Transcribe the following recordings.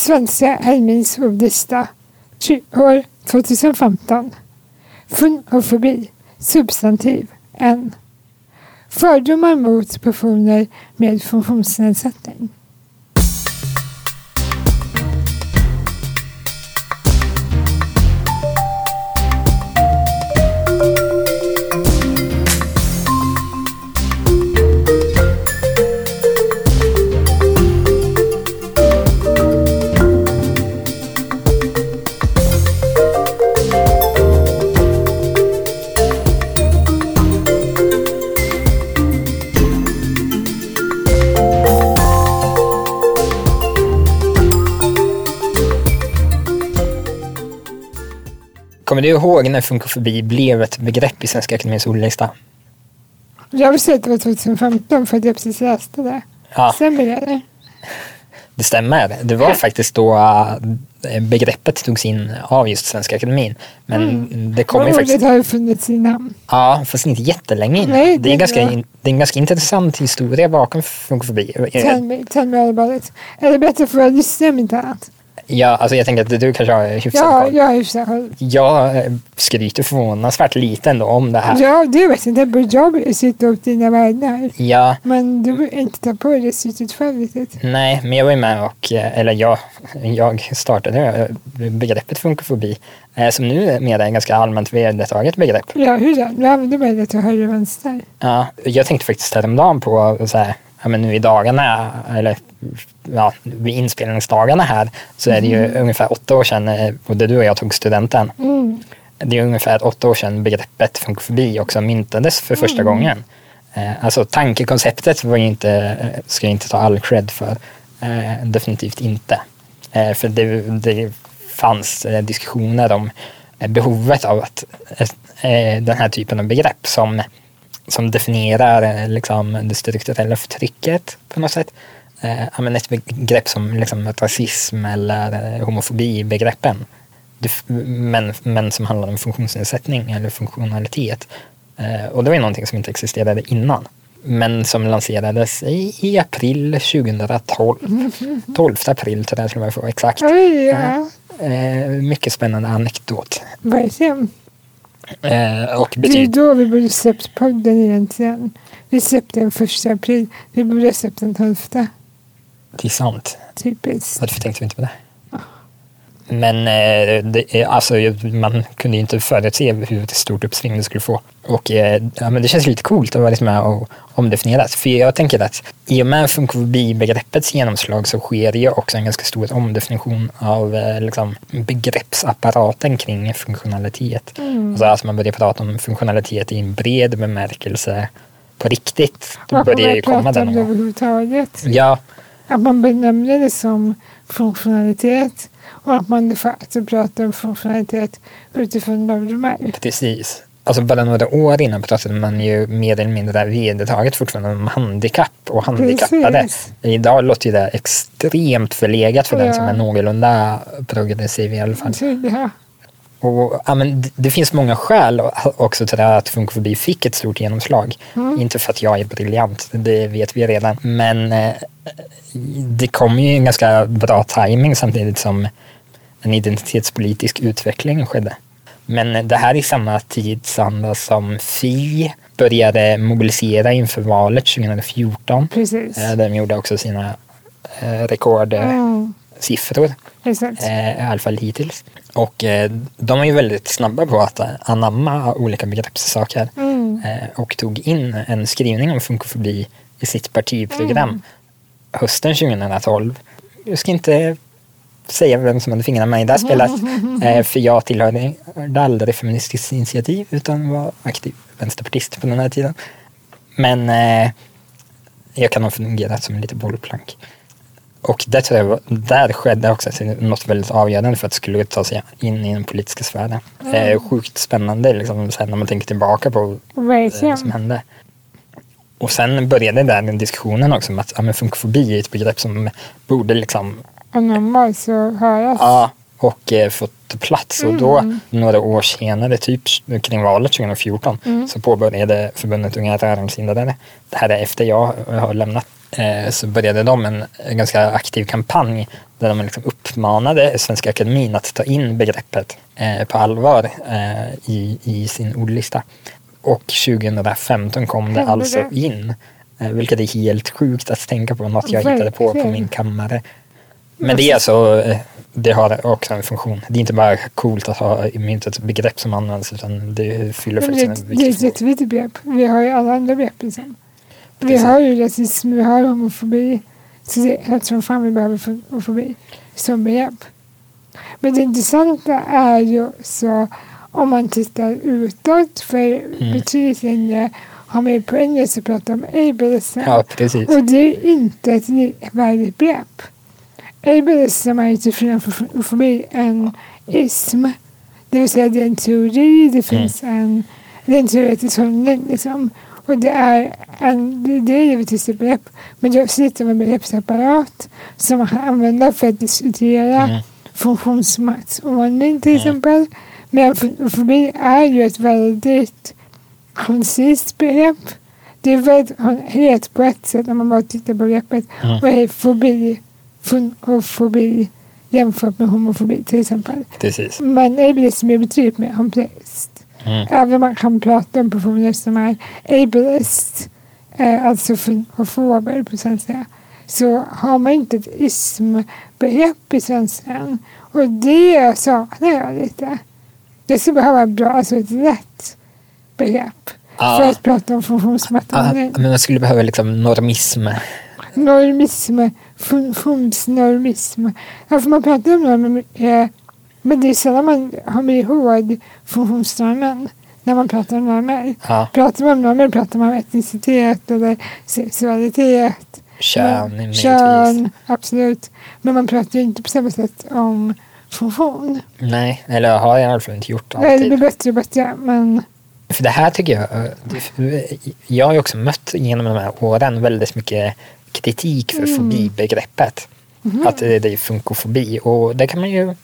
Svenska Akademins ordlista år 2015. Fonofobi. Substantiv. En. Fördomar mot personer med funktionsnedsättning. Kommer du ihåg när funkofobi blev ett begrepp i Svenska Akademiens ordlista? Jag vill säga att det var 2015 för att jag precis läste det. Ja, Stämmer det? det stämmer. Det var faktiskt då äh, begreppet togs in av just Svenska Akademin. Men det kom ju faktiskt... det har ju funnits i namn. Ja, fast inte jättelänge innan. Nej, det, är det- ganska, ja. in- det är en ganska intressant historia bakom funkofobi. Tell me, tell me all about it. Är det bättre för att lyssna om inte annat? Ja, alltså jag tänker att du kanske har hyfsat Ja, koll. jag är hyfsat koll. Jag eh, skryter förvånansvärt lite ändå om det här. Ja, det vet inte. Jag sitter upp dina världar. Ja, Men du vill inte ta på dig syftet själv riktigt. nej, men jag var ju med och, eh, eller jag, jag startade eh, begreppet funkofobi som nu är med en ganska allmänt vedertaget begrepp. Ja, hur då? Du använder mig till höger och vänster. Ja, jag tänkte faktiskt häromdagen på så här, ja, men nu i dagarna, eller ja, vid inspelningsdagarna här, så är det ju ungefär åtta år sedan eh, både du och jag tog studenten. Mm. Det är ungefär åtta år sedan begreppet funkofobi också myntades för första gången. Eh, alltså tankekonceptet var ju inte, eh, ska jag inte ta all cred för. Definitivt inte. För det, det fanns diskussioner om eh, behovet av att den här typen av begrepp som, som definierar eh, liksom, det strukturella förtrycket på något sätt. Eh, ett begrepp som liksom, rasism eller eh, homofobi-begreppen. Men, men som handlar om funktionsnedsättning eller funktionalitet. Eh, och det var ju någonting som inte existerade innan. Men som lanserades i, i april 2012. 12 april tror jag till och med för att exakt. Oj, ja. Eh, mycket spännande anekdot. Verkligen. Eh, och Det är då vi borde släppt podden egentligen. Vi släppte den första april. Vi borde ha släppt den tolfte. det är sant. Typiskt. Varför tänkte vi inte på det? Men eh, det, är- alltså, man kunde ju inte förutse hur stort uppsving det skulle få. Och eh, ja, men det känns lite coolt att vara liksom med och omdefiniera det. För jag tänker att i och med funkofobi-begreppets genomslag så sker det ju också en ganska stor omdefinition av eh, liksom, begreppsapparaten kring funktionalitet. Alltså att man börjar prata om funktionalitet i en bred bemärkelse på riktigt. Då Varför börjar ju man komma pratar den. om det och- överhuvudtaget. Ja, Att man benämner det som funktionalitet och att man de facto pratar om funktionalitet utifrån vad de är. Precis. Alltså bara några år innan pratade man ju mer eller mindre vedertaget fortfarande om handikapp och handikappade. Precis. Idag låter det extremt förlegat för den Ja. som är någorlunda progressiv i alla fall. Ja. Och, ja, men det- finns många skäl också till att funkofobi fick ett stort genomslag. Inte för att jag är briljant, det vet vi redan. Men eh, det kom ju en ganska bra timing samtidigt som en identitetspolitisk utveckling skedde. Men det här är samma tidsanda som Fi började mobilisera inför valet 2014. Precis. Eh, Där de gjorde också sina eh, rekordsiffror. Exakt. Eh, I alla fall hittills. Och eh, de är ju väldigt snabba på att anamma olika begreppssaker. Mm. Eh, och tog in en skrivning om funkofobi i sitt partiprogram Mm. hösten 2012. Jag ska inte säga vem som hade fingrarna med i det här spelet. Eh, för jag tillhörde aldrig Feministiskt initiativ utan var aktiv vänsterpartist på den här tiden. Men eh, jag kan ha fungerat som lite bollplank. Och där, tror jag, där skedde också något väldigt avgörande för att det skulle ta sig in i den politiska sfären. Eh, sjukt spännande liksom, sen när man tänker tillbaka på det som Verkligen. hände. Och sen började där den diskussionen också om att ja, men funkofobi är ett begrepp som borde liksom Anammas och höras. Ja, och eh, fått plats. Och då, några år senare, typ kring valet 2014, så påbörjade förbundet Unga Rörelsehindrade. Det här är efter jag har lämnat eh, så började de en, ganska aktiv kampanj där de liksom uppmanade Svenska Akademin att ta in begreppet eh, på allvar eh, i, i sin ordlista. Och 2015 kom det alltså in, eh, vilket är helt sjukt att tänka på, något jag hittade på på min kammare. Men det är alltså, eh, det har också en funktion. Det är inte bara coolt att ha i myntet begrepp som används utan det fyller faktiskt en det är viktig ett funktion. jätteviktigt begrepp. Vi har ju alla andra begrepp liksom. Vi Precis. har ju rasism, vi har homofobi. Så det, jag tror fan vi behöver fo- homofobi som begrepp. Men det intressanta är ju så om man tittar utåt, för Mm. betydligt längre har man ju på engelska pratat om ableism. Ja, precis. Och det är inte ett likvärdigt begrepp. Ableism är till skillnad från en ism. Det vill säga det är en teori, det finns en, det är en teoretisk hållning. Liksom. Och det är, en, det, det är givetvis ett begrepp, men det av en begreppsapparat som man kan använda för att diskutera Mm. funktionsmaktsordning till exempel. Men homofobi är ju ett väldigt koncist begrepp. Det är väldigt helt på ett sätt när man bara tittar på begreppet. Mm. Vad är fobi fun- och fobi jämfört med homofobi till exempel. precis. Men ableism är betydligt mer komplext. Mm. Även man kan prata om personer som är ableist, eh, alltså fofober på svenska, så har man inte ett ismbegrepp i svenskan. Och det saknar jag lite. Det skulle behöva bra, alltså ett rätt begrepp Ja. för att prata om Ah, funktionsmaterial. men man skulle behöva liksom normism. Normism, funktionsnormism. Ja, för man pratar om normer, eh, men det är sällan man har med ihåg funktionsnormen när man pratar om normer. Ja. Pratar man om normer pratar man om etnicitet eller sexualitet. Kön, möjligtvis. Kön, absolut. Men man pratar ju inte på samma sätt om funktion. Nej, eller har jag i alla fall inte gjort Nej, det alltid. blir bättre och bättre, men För det här tycker jag, eh, jag har ju också mött genom de här åren väldigt mycket kritik för Mm. fobibegreppet. Mhm. Att det det är funkofobi och det kan man ju,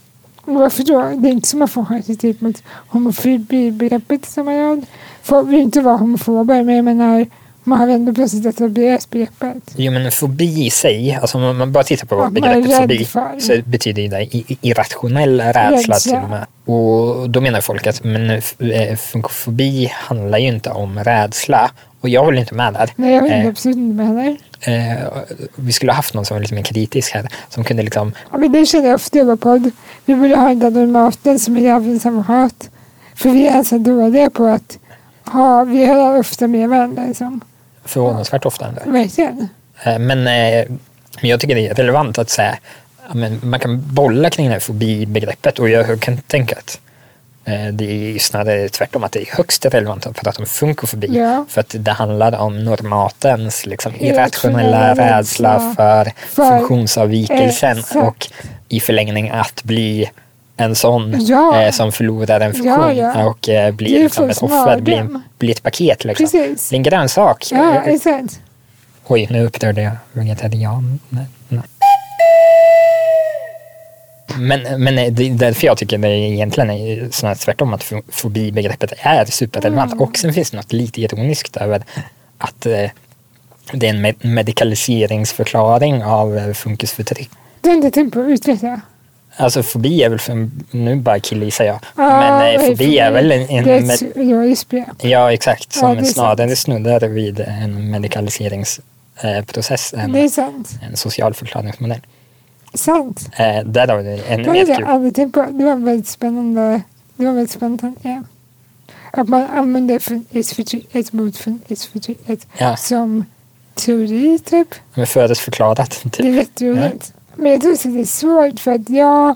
varför då? Det är inte som att få kritik mot homofobibegreppet som man gör. Folk vill inte vara homofober, men jag menar, man har ändå plötsligt etablerat begreppet. jo men fobi i sig, alltså om man bara tittar på Ja, begreppet fobi för. så betyder det i- i- irrationell rädsla Rädsla. till och med. Och då menar folk att men, eh, funkofobi handlar ju inte om rädsla och jag håller inte med där. Nej, jag håller Eh. absolut inte med heller. Eh, vi skulle ha haft någon som var lite mer kritisk här, som kunde liksom Ja, men det känner jag ofta i vår podd. Vi borde ha en där maten som är djävulens advokat. För vi är så dåliga på att ha, vi hör ofta med varandra. Liksom. förvånansvärt ofta ändå. Verkligen. Eh, Men, eh, jag tycker det är relevant att säga men man kan bolla kring det här fobibegreppet och jag kan tänka att det är snarare tvärtom att det är högst relevant att prata om funkofobi. Ja. För att det handlar om normatens liksom, Irrationella rädsla för, för- funktionsavvikelsen Exakt. och i förlängning att bli en sån Ja. eh, som förlorar en funktion Ja, ja. och eh, blir liksom ett offer, blir, blir ett paket. Liksom. Precis. Blir en grönsak. Ja, Eh, exakt. Oj, nu upprörde jag vegetarian. Men, men det är därför jag tycker det egentligen är snarare tvärtom att fo- fobibegreppet är superrelevant. Mm. Och sen finns det något lite ironiskt över att eh, det är en med- medikaliseringsförklaring av eh, funkisförtryck. Det har inte tänkt på att utveckla. Alltså fobi är väl, för, nu bara killgissar jag, Ja, men eh, fobi är väl en, en Det är ett begrepp. ja exakt, Ja, som är snarare snuddar vid en medikaliseringsprocess än är sant. en social förklaringsmodell. Sant. Eh, där har vi ännu mer kul. tänkt på. Det var väldigt spännande. Det var väldigt spännande. Ja. Att man använder förtrycket mot förtrycket Ja, som teori typ. men förutförklarat. Det är Typ. jätteroligt. Men jag tror också det är svårt för att jag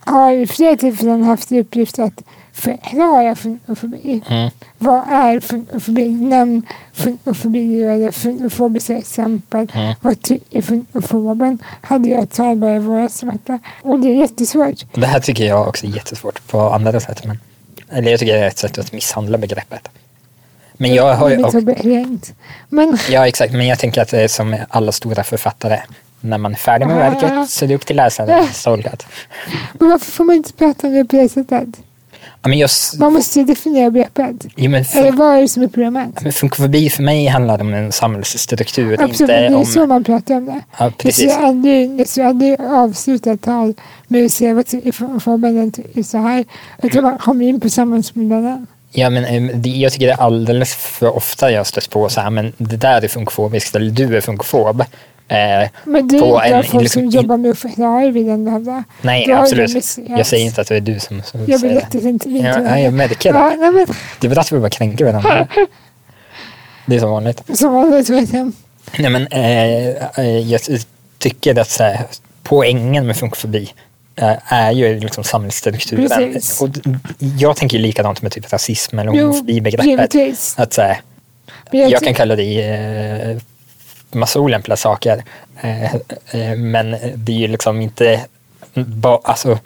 har i flera tillfällen haft i uppgift att förklara funkofobi. Mm. Vad är funkofobi? Nämn funkofobi eller funkofobiska exempel. Mm. Vad tycker funkofoben? Hade jag våras som hette. Och det är jättesvårt. Och Det här tycker jag också är jättesvårt på andra sätt. Men, eller jag tycker det är ett sätt att misshandla begreppet. Men jag har ju rent. Men ja exakt, men jag tänker att det är som alla stora författare. När man är färdig med verket så är det upp till läsaren stolkat. Men varför får man inte prata om det på det sättet? Ja, men just, Man måste ju definiera begreppet. jo, men Eller fun- vad är det som är problemet? men funkofobi för mig handlar om en samhällsstruktur, Absolut, inte det är om... så man pratar om det. Ja, Jag precis. jag skulle aldrig avsluta ett tal med att säga vad formen är så här. Utan man kommer in på samhällsmodellen. Ja, men eh, jag tycker det är alldeles för ofta jag stött på så här, men det där är funkofobiskt eller du är funkofob. Eh, Men det På är inte en- folk liksom som jobbar med att förklara vill ändå hävda. nej, Då absolut. Jag säger inte att det är du som, som Jag säger det. jättemycket inte Ja, ja, jag märker det. Ja, nej, men Det var därför vi bara kränker varandra. Det är som vanligt. som vanligt vet jag. Nej, men, eh, eh, jag tycker att så här, poängen med funkofobi eh, är ju liksom samhällsstrukturen. Precis. Och jag tänker likadant med typ rasism eller homofobibegreppet. Att så här, Men jag jag kan kalla det eh, massa olämpliga saker. Eh, eh, men det är ju liksom inte alltså,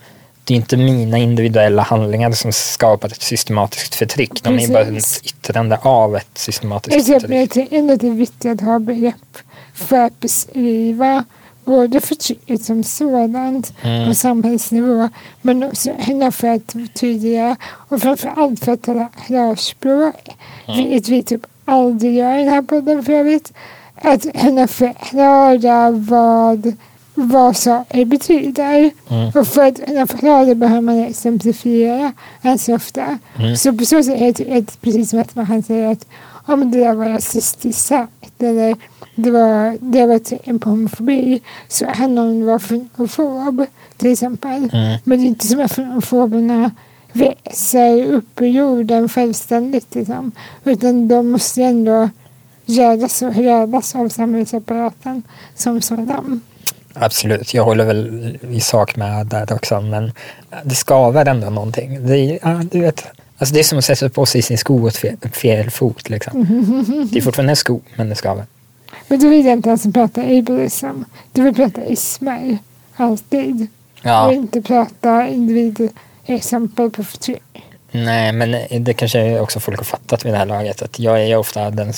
det är inte mina individuella handlingar som skapar ett systematiskt förtryck. De är bara ett Precis. yttrande av ett systematiskt Jag att förtryck. är ändå det är viktigt att ha begrepp för att beskriva både förtrycket som sådant Mm. på samhällsnivå men också för att tydliga och framförallt för att tala klarspråk. Mm. Vilket vi typ aldrig gör i den här podden för övrigt. Att ändå förklara vad, vad saker betyder. Mm. Och för att kunna förklara behöver man exemplifiera ganska ofta. Mm. Så på så sätt är det, är det precis som att man kan säga att men det där var rasistiskt sagt eller det var, det var tecken på homofobi. Så han om det var homofob till exempel. Mm. Men det är inte som att homofoberna växer upp ur jorden självständigt liksom. Utan de måste ändå göras och höras av samhällsapparaten som sådan. Absolut, jag håller väl i sak med där också, men det skaver ändå någonting. Det ja, du vet, alltså det är som att sätta på sig sin sko åt fel, fel fot. Liksom. Det är fortfarande en sko, men det skaver. Men du vill inte ens prata ableism. Du vill prata ismer. Alltid. Ja, Och inte prata individexempel på förtryck. nej, men det kanske också folk har fattat vid det här laget, att jag är ofta den,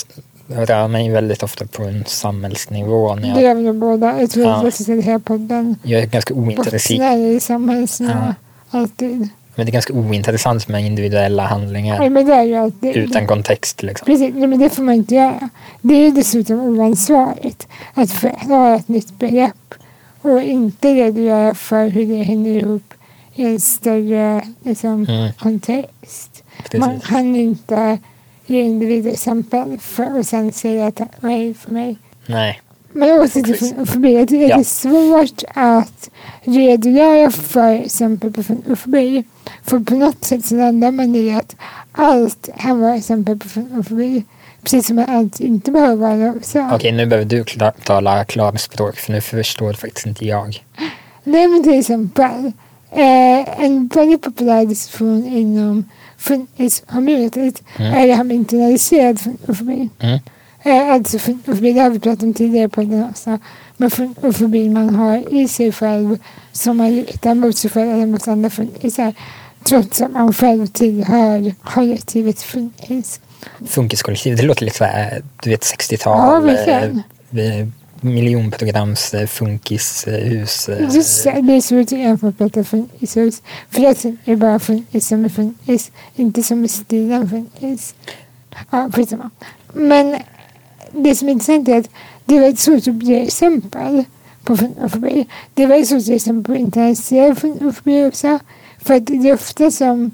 rör mig väldigt ofta på en samhällsnivå. När Det jag, gör vi båda. Jag tror Ja. att jag det här podden. jag är ganska ointresserad, i samhällsnivå. Ja. Alltid. men det är ganska ointressant med individuella handlingar Nej, men det är ju alltid. utan kontext. Liksom. Precis, nej, men det får man inte göra. Det är dessutom oansvarigt att förklara ett nytt begrepp och inte redogöra för hur det hänger ihop i en större liksom, Mm. kontext. Man Precis. kan inte ge individexempel för och sen säga att är för mig. Nej. Men åter till fonofobi. Det är Ja. svårt att redogöra för exempel på fonofobi. För på något sätt så landar man i att allt kan vara exempel på fonofobi. Precis som att allt inte behöver vara det också. Okej, nu behöver du kla- tala klarspråk för nu förstår faktiskt inte jag. Nej men till exempel. Eh, en väldigt populär diskussion inom communityt Mm. är det här med internaliserad fonofobi. Mm. Eh, alltså fonofobi, det har vi pratat om tidigare på den också. Men fonofobi man har i sig själv som man riktar mot sig själv eller mot andra funkisar. Trots att man själv tillhör kollektivet funkis. Funkiskollektiv, det låter lite såhär, du vet Ja, 60-tal. verkligen. Eh, eh, miljonprograms eh, funkishus. eh, Just det, det är så att jag får prata funkishus. För jag är bara funkis som är funkis. Inte som är stilen funkis. Ja, skitsamma. Men det som är intressant är att det är att ge exempel på fonofobi. Det är att ge exempel på internaliserad fonofobi också. För att det är ofta som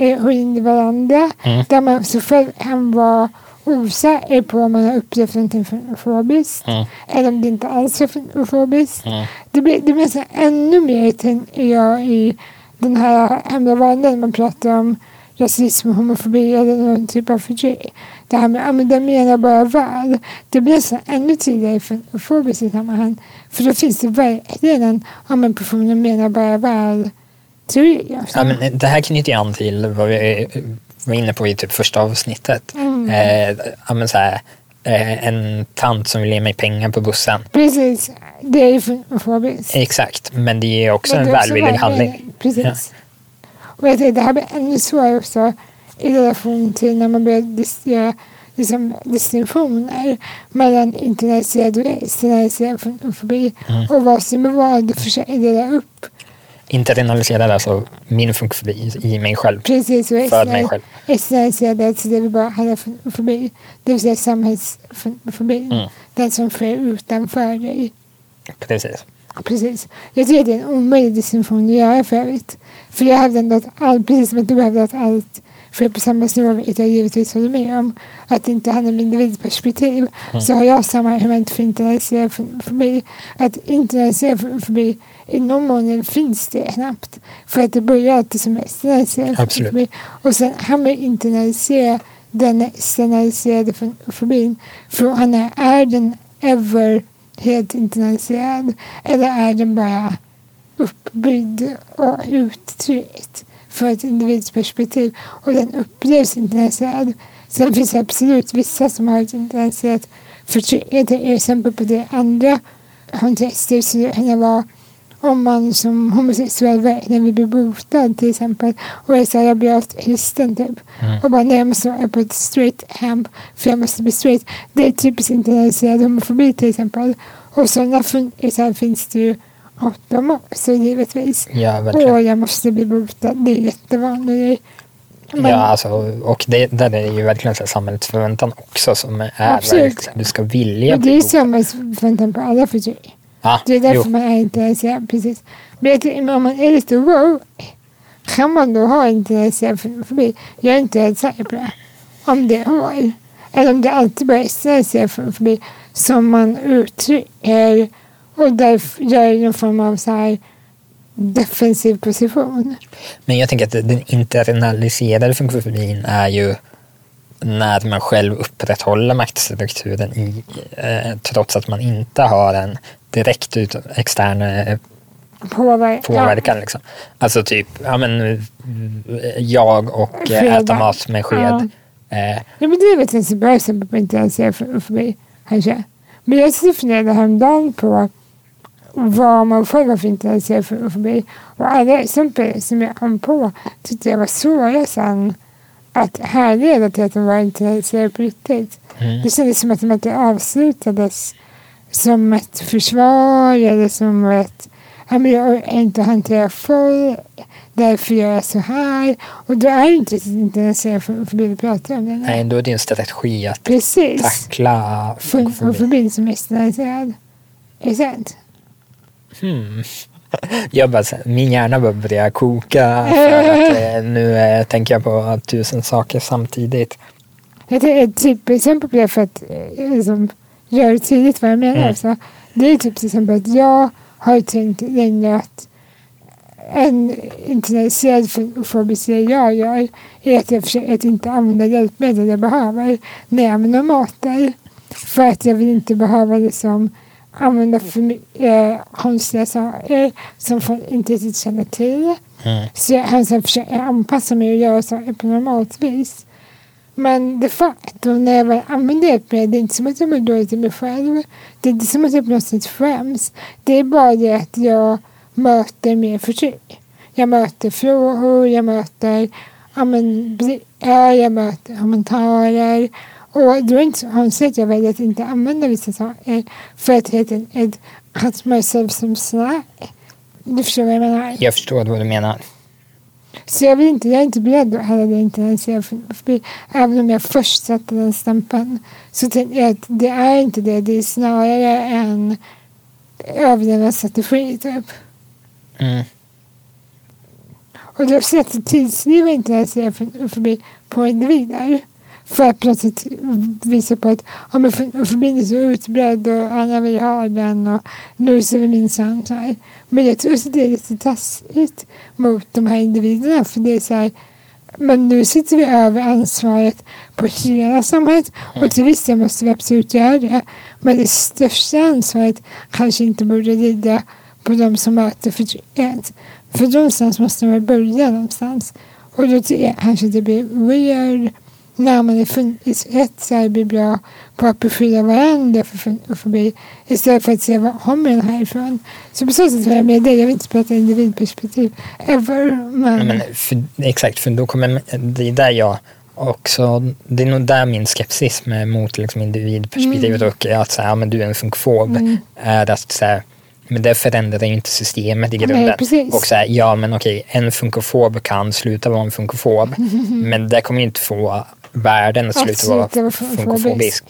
håller in i varandra. Mm. Där man så själv kan vara osäker på om man har upplevt någonting fonofobiskt. Mm. Eller om det inte alls är fonofobiskt. Mm. Det blir, det blir nästan ännu mer tänker jag i den här hemliga man pratar om rasism homofobi eller någon typ av förtryck. Det här med att ja, de menar bara väl. Det blir nästan ännu tydligare för homofobiskt i sammanhang. För då finns det verkligen en ja, men personen menar bara väl teori. Alltså. Ja, men det här knyter ju an till vad vi var inne på i typ första avsnittet. Mm. Eh, ja, men så här, eh, en tant som vill ge mig pengar på bussen. Precis, det är ju homofobiskt. Exakt, men det är också Men en det är också välvillig handling. Precis. Och jag tänkte, det här blir ännu svårare också i relation till när man börjar göra liksom, distinktioner mellan internaliserad och externaliserad fonofobi Mm. och vad som är vad och försöka dela upp internaliserar alltså min funkfobi i mig själv. Precis, och För mig själv. externaliserad, alltså det vi bara för fobi. Det vill säga samhällsfobin. Mm. Den som sker utanför dig. Precis. Precis. Jag tycker det är en omöjlig distinktion att göra för övrigt. För jag hävdar ändå att allt, precis som att du hävdar att allt sker på samhällsnivå, vilket jag givetvis håller med om, att det inte handlar om individperspektiv, Mm. så har jag samma argument för internaliserad fobi. Att internaliserad fobi, någon mån finns det knappt. För att det börjar alltid som externaliserad Absolut. Och sen han vill internalisera den externaliserade fobin. Frågan är, är den ever helt internaliserad eller är den bara uppbyggd och uttryckt för ett individsperspektiv och den upplevs internaliserad. Sen finns det absolut vissa som har ett internaliserat förtryck. Ett exempel på det andra kontexter skulle kunna vara om man som homosexuell verkligen vill bli botad till exempel och är såhär, jag blir allt kristen typ. Mm. Och bara, nej jag måste vara på ett straight camp för jag måste bli straight. Det är typiskt internaliserad homofobi till exempel. Och sådana funkisar finns det ju gott om också givetvis. Ja, verkligen. Och jag måste bli botad, det är jättevanlig grej. Men- Ja, alltså, och det, där är ju verkligen så här samhällets förväntan också som är Absolut. verkligen, du ska vilja och det är bli ju samhällsförväntan på alla förtryck. Ja, Det är därför jo. man är intresserad. Precis. Men om man är lite wow, kan man då ha intresserad förbi? Jag är inte helt säker på det. Om det har. Eller om det alltid bara är intresserad förbi som man uttrycker och därför gör någon form av så här defensiv position. Men jag tänker att den internaliserade funktionsfobin är ju när man själv upprätthåller maktstrukturen i, eh, trots att man inte har en direkt ut, extern eh, Påverka. påverkan. Liksom. Alltså typ, ja men jag och eh, Skeda. äta mat med sked. Ja. Eh, Ja, men det är väl ett bra exempel på intresserad förbi. Kanske. Men jag funderade häromdagen på vad man själv har för intresserad förbi. Och alla exempel som jag kom på tyckte jag var svåra sen att härleda till att de var intresserade på riktigt. mm. Det kändes som att de inte avslutades som ett försvar eller som ett ja, men jag orkar inte hantera folk, därför gör jag så här. Och då är inte intresserad för, för det vi pratar om. Det. Nej, då är det en strategi att Precis. tackla För, för förbindelse som externaliserad. Det sant? Hmm. Jag bara, min hjärna bara börjar koka för att eh, nu eh, tänker jag på tusen saker samtidigt. Jag tänker ett typexempel på det för att liksom, det tydligt vad jag menar. Mm. Så det är typ till exempel att jag har tänkt länge att en internaliserad fobisk grej jag gör är att jag försöker att inte använda hjälpmedel jag behöver när jag använder maten. För att jag vill inte behöva liksom använda för eh, konstiga saker som folk inte riktigt känner till. Mm. Så jag försöker anpassa mig och göra saker på normalt vis. Men de facto när jag väl använder hjälpmedel, det är inte som att jag mår dåligt i mig själv. Det är inte som att jag på något sätt skäms. Det är bara det att jag möter mer förtryck. Jag möter frågor, jag möter ja, men, blickar, jag möter kommentarer. Och då är det inte så konstigt att jag väljer att inte använda vissa saker. För att helt enkelt att myself som slack. Du förstår vad jag menar? Jag förstår vad du menar. Så jag, vill inte, jag är inte beredd att heller internalisera förbi. Även om jag först satte den stämpeln. Så tänkte jag att det är inte det. Det är snarare en överlevnadsstrategi typ. Mm. Och då sätter tidsliv internalisera för- förbi på individer. För att sätt visa på att ja, men för- förbin är så utbredd och alla vill ha den och nu ser vi minsann så här. Men jag tror att det är lite taskigt mot de här individerna för det är så här men nu sitter vi över ansvaret på hela samhället och till viss del måste vi absolut göra det. Men det största ansvaret kanske inte borde ligga på de som möter förtrycket. För någonstans måste man börja någonstans. Och då tycker jag kanske det blir weird när man rätt så här blir bra på att beskylla varandra för för- förbi istället för att se vad kommer den här ifrån. Så på så sätt är jag med dig. Jag vill inte prata individperspektiv ever. Men, Men för, exakt, för då kommer det är där jag också, det är nog där min skepsis mot liksom individperspektivet och att säga, ja, men du är en funkfob Mm. är att så här, Men det förändrar ju inte systemet i Nej, grunden. precis. och så här, ja men okej, en funkofob kan sluta vara en funkofob. men det kommer ju inte få världen att Att sluta vara funkofobisk.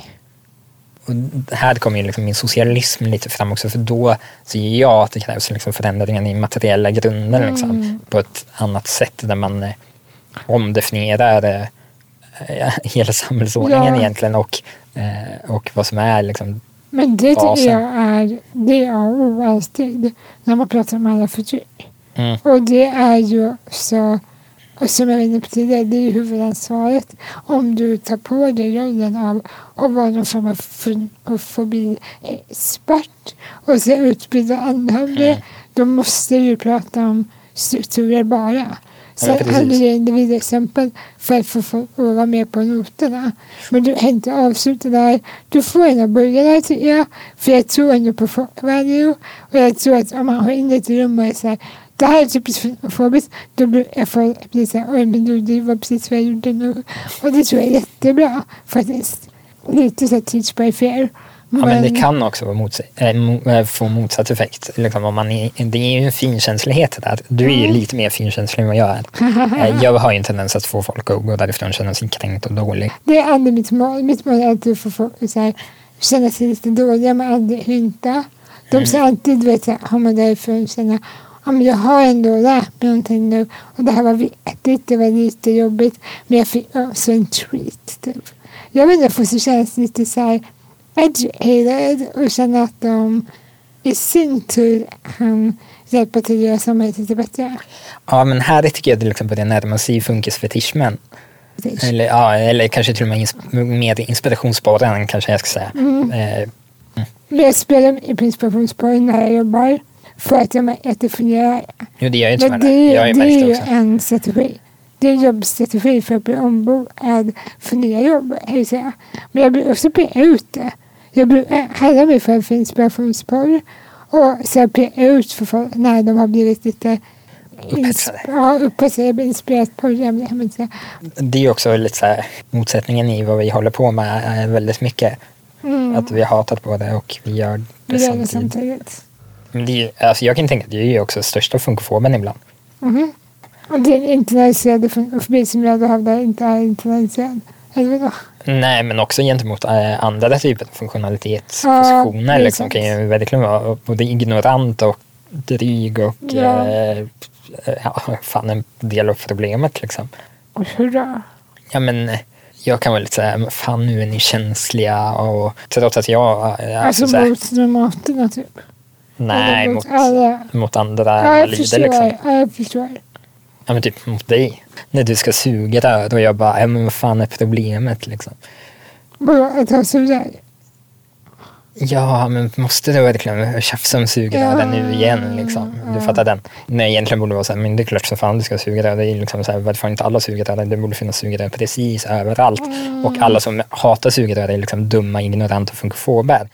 Och här kommer ju liksom min socialism lite fram också för då ser jag att det krävs liksom förändringar i materiella grunder liksom, Mm. på ett annat sätt där man eh, omdefinierar eh, eh, hela samhällsordningen Ja. egentligen och, eh, och vad som är liksom, Men det Basen. tycker jag är det A och O alltid när man pratar om alla förtryck. mm, Och det är ju så, och som jag var inne på tidigare, det är ju huvudansvaret. Om du tar på dig rollen av att vara någon form av fobi-expert och sen utbilda andra om det, Mm. då måste du ju prata om strukturer bara. Sen precis. hade du individexempel för att få att vara med på noterna. Men du kan inte avsluta där. Du får ändå börja där tycker jag. För jag tror ändå på folk value. Och jag tror att om man har in ett rum och är så här, det här är typiskt fobiskt, då blir jag folk blir så här, oj men du, det var precis vad jag gjorde nu. Och det tror jag är jättebra faktiskt. Lite så här teach by fear. Ja, men det kan också motsa- äh, få motsatt effekt. Liksom om man är, det är ju en finkänslighet där. Du är ju Mm. lite mer finkänslig än vad jag är. Eh, jag har ju en tendens att få folk att gå därifrån och känna sig kränkt och dålig. Det är aldrig mitt mål. Mitt mål är att få folk att känna sig lite dåliga men aldrig hynta. De ska alltid du vet, här, komma därifrån känna men jag har ändå lärt mig någonting nu och det här var vettigt, det var lite jobbigt men jag fick också en treat. Typ. Jag vill få sig känna sig lite så här educated och känna att de i sin tur kan hjälpa till att göra samhället lite bättre. Ja, men här tycker jag det liksom börjar närma sig funkisfetishmen. Precis. Eller, ja, eller kanske till och med ins- mer inspirationssporren kanske jag ska säga. Mm. Eh, Men jag spelar i principationspoäng när jag jobbar för att det fungerar. jo, det gör ju inte Men det, det. Jag är- det är ju en strategi. Det är en jobbstrategi för att bli ombord för nya jobb. jag. Men jag blir också peka ut det. Jag brukar kalla mig för inspirationsporr och sen peka ut för folk när de har blivit lite Upphetsade. Ja, upphetsade. Blir inspirerat på det. Det är också lite så här, motsättningen i vad vi håller på med är väldigt mycket. Mm. Att vi har hatat på det och vi gör det Vi gör det samtidigt. samtidigt. Det alltså jag kan tänka att det är ju också största funkofoben ibland. Mhm. Och det är en internaliserad fobi som jag då hävdar inte är internaliserad. Eller vadå? Nej, men också gentemot äh, andra typer av funktionalitetspositioner. Ja, liksom, kan ju verkligen vara både ignorant och dryg och Ja. eh, ja, fan en del av problemet. Liksom. Och hurra. Ja, men eh, jag kan väl lite säga, men fan nu är ni känsliga och trots att jag... eh, Alltså så här, mot normaterna typ. Nej, mot, alla. mot andra jag lider liksom. Ja, jag förstår. Ja, men typ mot dig. När du ska suga där och jag bara, ja, men vad fan är problemet liksom? Vadå, att ha sugrör? Ja, men måste du verkligen tjafsa om sugrören Ja, nu igen? Liksom? Du fattar den? Nej, egentligen borde det vara så här, men det är klart så fan du ska suga rör. Det är liksom så här, varför har inte alla sugrör? Det borde finnas sugrör precis överallt. Och alla som hatar sugrör är liksom dumma, ignoranta och funkofober.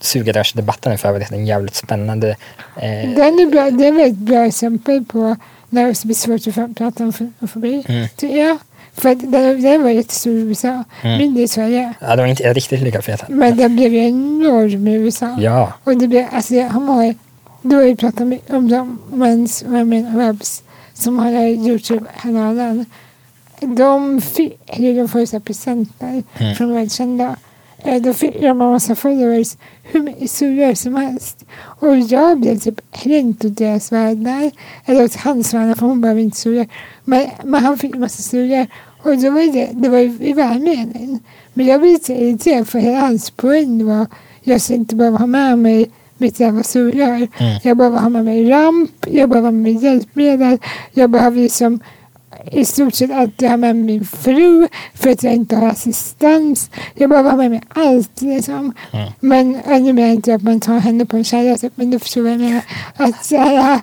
Sugrörsdebatten är för övrigt en jävligt spännande... Eh, Den är bra, det är ett väldigt bra exempel på när det blir svårt att prata om fo- fobi. Mm. För den, den var jättestor i USA. Mm. Mindre i Sverige. ja, de var inte riktigt lika feta. Men den blev ju enorm i USA. Ja, Och det blev, alltså jag har, då har jag pratat om de Men's Women Webs som har den Youtube-kanalen. De fick, de får ju presenter Mm. från välkända. Eh, Då fick en massa followers, hur mycket sugrör som helst. Och jag blev typ kränkt åt deras värdar. Eller åt hans värdar, för hon behöver inte sugrör. Men, men han fick en massa sugrör. Och då var det, det var i välmening. Men jag blev lite irriterad för hela hans poäng var jag ska inte behöva ha med mig mitt jävla sugrör. Mm. Jag behöver ha med mig ramp, jag behöver ha med mig hjälpmedel. Jag behöver liksom i stort sett alltid ha med min fru för att jag inte har assistans. Jag behöver ha med mig allt liksom. Mm. Men ännu mer inte att man tar henne på en kärra typ. Men du förstår vad jag menar. Att så här,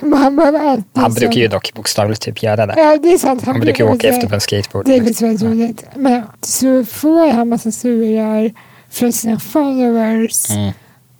man behöver alltid han liksom- brukar ju dock bokstavligt typ göra det. Ja, det är sant. Han brukar ju åka brukar- efter på en skateboard. det är faktiskt väldigt roligt. Men så får han massa sugrör från sina followers Mm.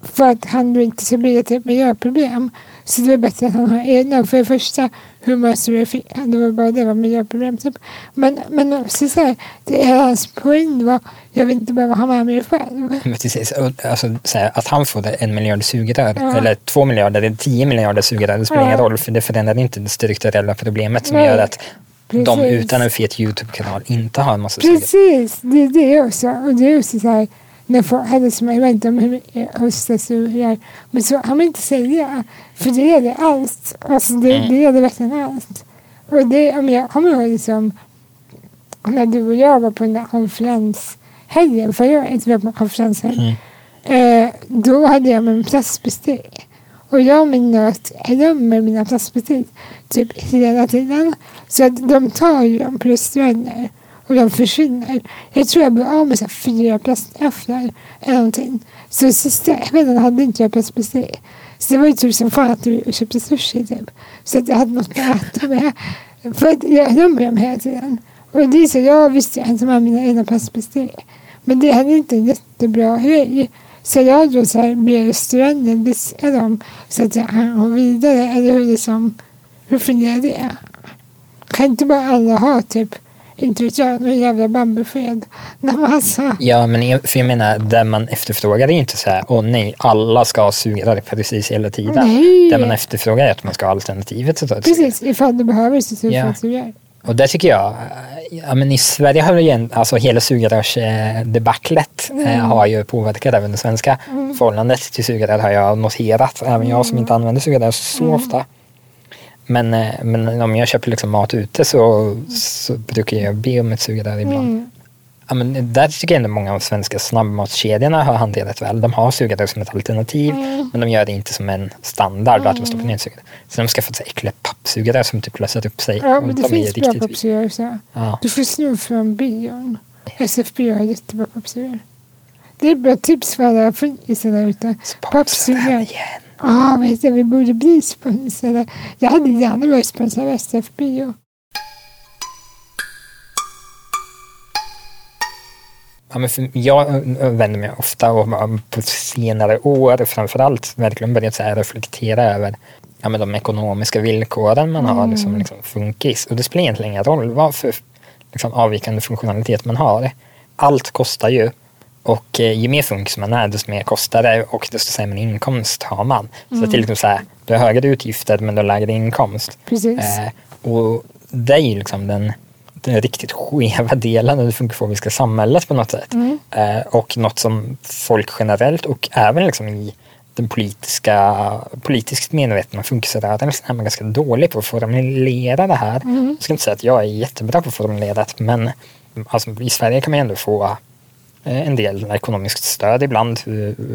för att han inte ska bli ett miljöproblem. Så det är bättre att han har egna. För det första, hur surifierar, det var bara det var miljöproblem typ. Men, men också så här, det är hans poäng var, jag vill inte behöva ha med mig själv. Precis. Alltså, så här, att han får en miljard sugrör, Ja. eller två miljarder, eller tio miljarder sugrör, det spelar Ja. ingen roll för det förändrar inte det strukturella problemet som Nej, gör att de precis. utan en fet YouTube-kanal inte har en massa sugrör. Precis, det är det också. Och det är också så här, när folk hade som jag vet inte om hur men så har man inte säga. För det gäller allt. Alltså det, Mm. det gäller verkligen allt. Och det, om jag kommer ihåg liksom, när du och jag var på den där konferenshelgen, förra året vi var på konferenshelg, Mm. eh, då hade jag med mig plastbestick. Och jag menar att jag glömmer mina plastbestick typ hela tiden. Så att de tar ju dem på restauranger och de försvinner. Jag tror jag blev av med så här fyra plastgafflar eller någonting. Så sista kvällen hade inte jag plastbestick. Så det var ju tur som fan att du köpte sushi typ. Så att jag hade något att äta med. För att jag glömmer dem hela tiden. Och det är så, jag visste jag inte med mina egna plastbestick. Men det hade inte en jättebra grej. Så jag då så här med restaurangen diskade dem så att jag kan gå vidare. Eller hur, liksom, hur fungerar det? Kan inte bara alla ha typ, inte vet jag, någon jävla alltså, Ja, men för jag menar, det man efterfrågar är ju inte så här, åh nej, alla ska ha sugrör precis hela tiden. Nej. Det man efterfrågar är att man ska ha alternativet till sugrör. precis, ifall du behöver så tror Ja. gör. Och det tycker jag, eh, ja men i Sverige har igen, alltså hela sugrörsdebaclet eh, har ju påverkat även det svenska förhållandet till sugrör har jag noterat. Även jag som inte använder sugrör så ofta. Men, eh, men om jag köper liksom mat ute så, så brukar jag be om ett sugrör ibland. Mm. Ja, men där tycker jag ändå många av de svenska snabbmatskedjorna har hanterat väl. De har sugrör som ett alternativ men de gör det inte som en standard att de stoppar ner sugrör. Så de skaffat sig äckliga pappsugrör som typ löser upp sig. Ja, men det finns bra pappsugrör. Ja. Du får sno från bion. SFB har jättebra pappsugrör. Det är bra tips för alla funkisar där ute. Pappsugrör. igen. Ja, du, vi borde bli sponsrade. Jag hade gärna varit sponsrad av SF Bio. Ja, men för jag äh, vänder mig ofta och på senare år framförallt verkligen börjat så reflektera över ja, men de ekonomiska villkoren man har som liksom funkis. Och det spelar egentligen ingen roll vad för liksom, avvikande funktionalitet man har. Allt kostar ju. Och eh, ju mer funkis man är, desto mer kostar det och desto sämre inkomst har man. Så det är liksom så här, du har högre utgifter men du har lägre inkomst. Precis. Eh, och det är ju liksom den, den riktigt skeva delen av det funkofobiska samhället på något sätt. Mm. Eh, och något som folk generellt och även liksom i den politiska, politiskt medvetna funkisrörelsen är man ganska dålig på att formulera det här. Mm. Jag ska inte säga att jag är jättebra på att formulera det men alltså, i Sverige kan man ändå få en del ekonomiskt stöd ibland. Eh,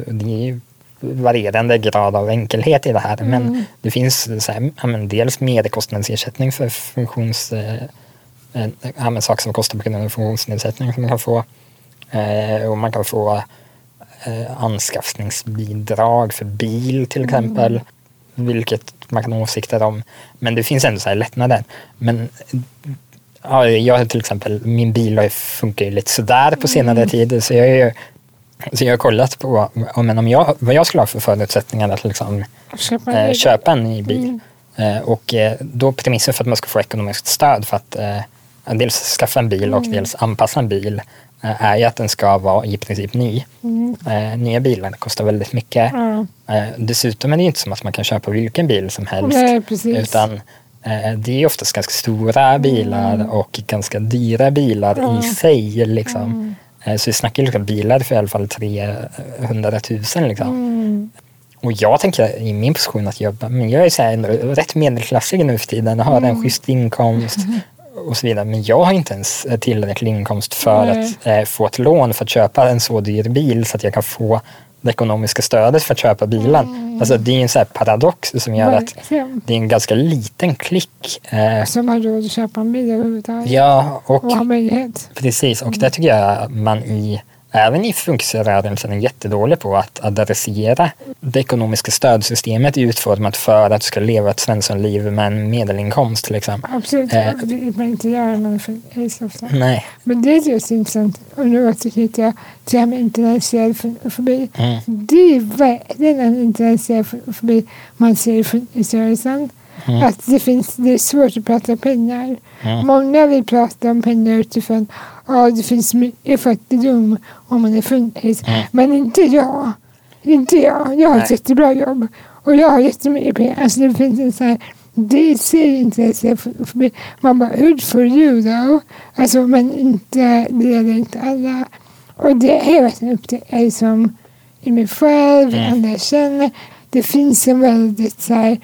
Det är ju varierande grad av enkelhet i det här. Men det finns så här, men dels merkostnadsersättning för funktions... Eh, eh, ja, men saker som kostar på grund av funktionsnedsättning som man kan få. Eh, och man kan få eh, anskaffningsbidrag för bil till exempel. Vilket man kan ha åsikter om. Men det finns ändå så här lättnader. Men ja, jag till exempel, min bil har ju- funkar ju lite sådär på senare tid. Så jag, är så jag har kollat på om, men om jag, vad jag skulle ha för förutsättningar att liksom, Köpa en eh, köpa en ny bil. Eh, och eh, då premissen för att man ska få ekonomiskt stöd för att eh, dels skaffa en bil och dels anpassa en bil eh, är ju att den ska vara i princip ny. Eh, nya bilar kostar väldigt mycket. Ja. Eh, dessutom är det inte som att man kan köpa vilken bil som helst. Nej. Utan det är oftast ganska stora bilar och ganska dyra bilar i sig. Liksom. Eh, så vi snackar liksom bilar för i alla fall 300 000. Liksom. Mm. Och jag tänker i min position att jag, men jag är så här rätt medelklassig nu för tiden och har en schysst inkomst och så vidare. Men jag har inte ens tillräcklig inkomst för att eh, få ett lån för att köpa en så dyr bil så att jag kan få det ekonomiska stödet för att köpa bilen. Alltså det är en så här paradox som gör att det är en ganska liten klick. Eh, Som har råd att köpa en bil överhuvudtaget. ja, och Och har möjlighet. Precis, och det tycker jag man i även i funkisrörelsen är jättedålig på att adressera det ekonomiska stödsystemet är utformat för att du ska leva ett svenssonliv med en medelinkomst. Liksom. Absolut, Eh. det vill man inte göra när man får aids ofta. Nej. Men det är just intressant, och nu återknyter jag till det här med internaliserad fobi. Mm. Det är verkligen en internaliserad fobi man ser i funkisrörelsen. Mm. Att det, finns, det är svårt att prata pengar. Mm. Många vill prata om pengar utifrån att det finns mycket fattigdom om man är funkis. Mm. Men inte jag. Inte jag. Jag har ett Nej. jättebra jobb. Och jag har jättemycket pengar. Alltså det finns en sån här det ser inte jag ser för, för mig. Man bara, good for you though. Alltså men inte, det gäller inte alla. Och det är verkligen upp till er som i mig själv, Mm. andra jag känner. Det finns en väldigt så här,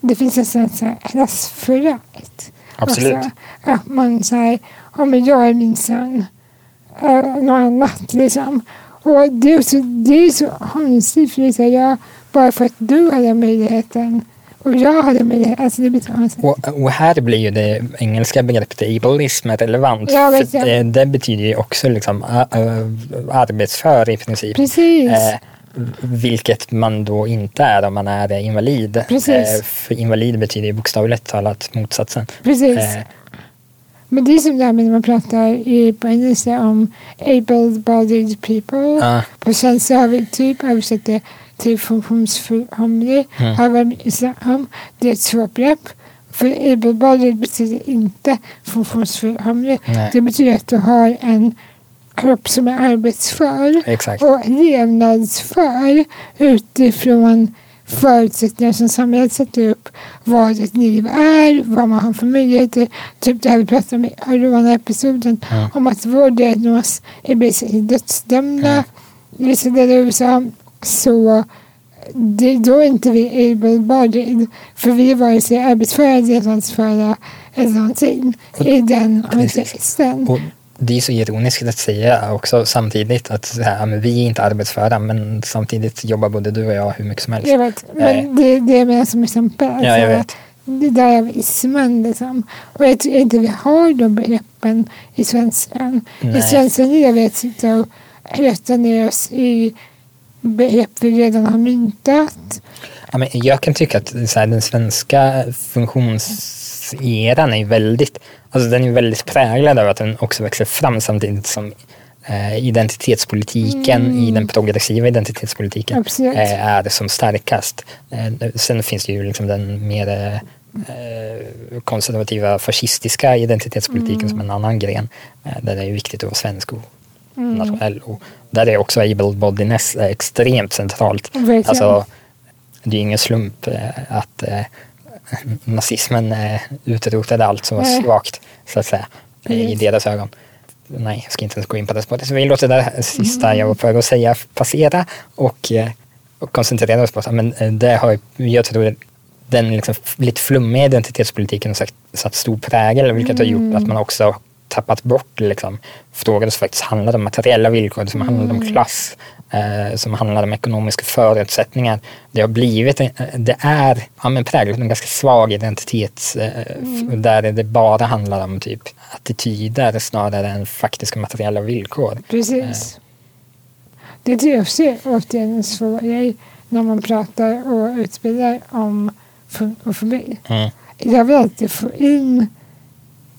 det finns en sån så här klassförakt. Absolut. Alltså, att man säger, ja men jag är minsann äh, något annat liksom. Och det är så, det är så konstigt för det är så här, ja, bara för att du hade möjligheten och jag hade möjligheten. Alltså det blir så konstigt. Och, och här blir ju det engelska begreppet ableism relevant. Ja, det, det betyder ju också liksom arbetsför i princip. Precis. Eh, vilket man då inte är om man är invalid. Precis. Eh, för invalid betyder ju bokstavligt talat motsatsen. Precis. Eh, Men det är som det här med när man pratar i, engelska om able-bodied people. ja, På svenska har vi typ översatt det till funktionsförhållande. Mm. Har om. Det är ett svårgrepp. För able-bodied betyder inte funktionsförhållande. Det betyder att du har en kropp som är arbetsför exakt. och levnadsför utifrån förutsättningar som samhället sätter upp. Vad ett liv är, vad man har för möjligheter. Typ det här vi pratade om i Aruana-episoden Mm. om att vår diagnos är basically dödsdömda Mm. i vissa delar av USA. Så det, då är inte vi able-bodied. För vi är vare sig arbetsföra, levnadsföra eller någonting i den kontexten. Det är så ironiskt att säga också samtidigt att här, vi är inte arbetsföra men samtidigt jobbar både du och jag hur mycket som helst. Jag vet, men det, det är mer som exempel. Ja, jag Alltså, vet. Det där är ismen liksom. Och jag tror inte vi har de begreppen i svenskan. I Nej. svenskan gillar vi att sitta och rätta ner oss i begrepp vi redan har myntat. Ja, men jag kan tycka att så här, den svenska funktionseran är väldigt, alltså den är väldigt präglad av att den också växer fram samtidigt som eh, identitetspolitiken i den progressiva identitetspolitiken Absolut. eh, är som starkast. Eh, sen finns det ju liksom den mer konservativa fascistiska identitetspolitiken som en annan gren där det är viktigt att vara svensk och nationell. Och där är också able-bodiness eh, extremt centralt. Verkligen. Alltså, det är ingen slump att nazismen eh, utrotade allt som var Nej. svagt, så att säga, i deras ögon. Nej, jag ska inte ens gå in på det spåret. Så vi låter det sista jag var på väg att säga passera och, eh, och koncentrera oss på att men, eh, det har, jag tror den liksom lite flummiga identitetspolitiken har satt, stor prägel, vilket har gjort att man också tappat bort liksom, frågor som faktiskt handlar om materiella villkor, som handlar om klass, eh, som handlar om ekonomiska förutsättningar. Det har blivit, en- det är ja, men präglat en ganska svag identitet eh, f- där det bara handlar om typ attityder snarare än faktiska materiella villkor. Precis. Det tror jag också är återigen en svår grej när man pratar och utbildar om funkofobi. Mm. Jag vill alltid få in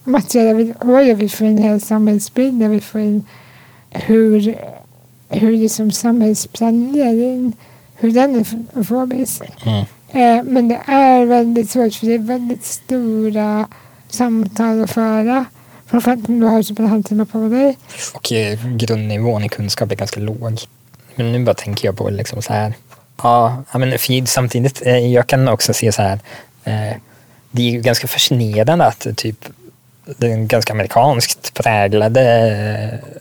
materiella villkor, jag vill få in hela samhällsbild, jag vill få in hur, hur liksom samhällsplanering, hur den är funkofobisk. Mm. Eh, men det är väldigt svårt för det är väldigt stora samtal att föra. Framförallt om du har typ en halvtimme på dig. Och eh, grundnivån i kunskap är ganska låg. Men nu bara tänker jag på liksom så här. Ja, men för samtidigt, eh, jag kan också se så här. Eh, det är ganska fascinerande att typ den ganska amerikanskt präglade,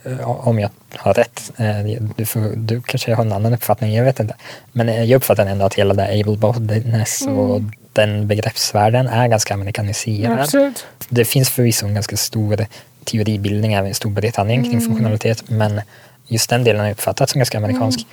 eh, om jag har rätt, eh, du, får, du kanske har en annan uppfattning, jag vet inte. Men eh, jag uppfattar ändå att hela det able-bodiness och Mm. den begreppsvärlden är ganska amerikaniserad. Absolut. Det finns förvisso en ganska stor teoribildning även i Storbritannien kring Mm. funktionalitet men just den delen har jag uppfattat som ganska amerikansk.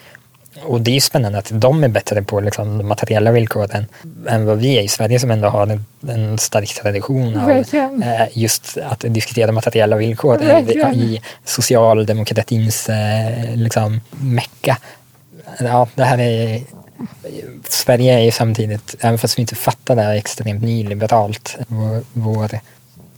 Och det är ju spännande att de är bättre på liksom, de materiella villkoren än vad vi är i Sverige som ändå har en, en stark tradition av eh, just att diskutera materiella villkor eh, i socialdemokratins eh, liksom, mecka. Ja, det här är Sverige är ju samtidigt, även fast vi inte fattar det, här, extremt nyliberalt. Vår, vår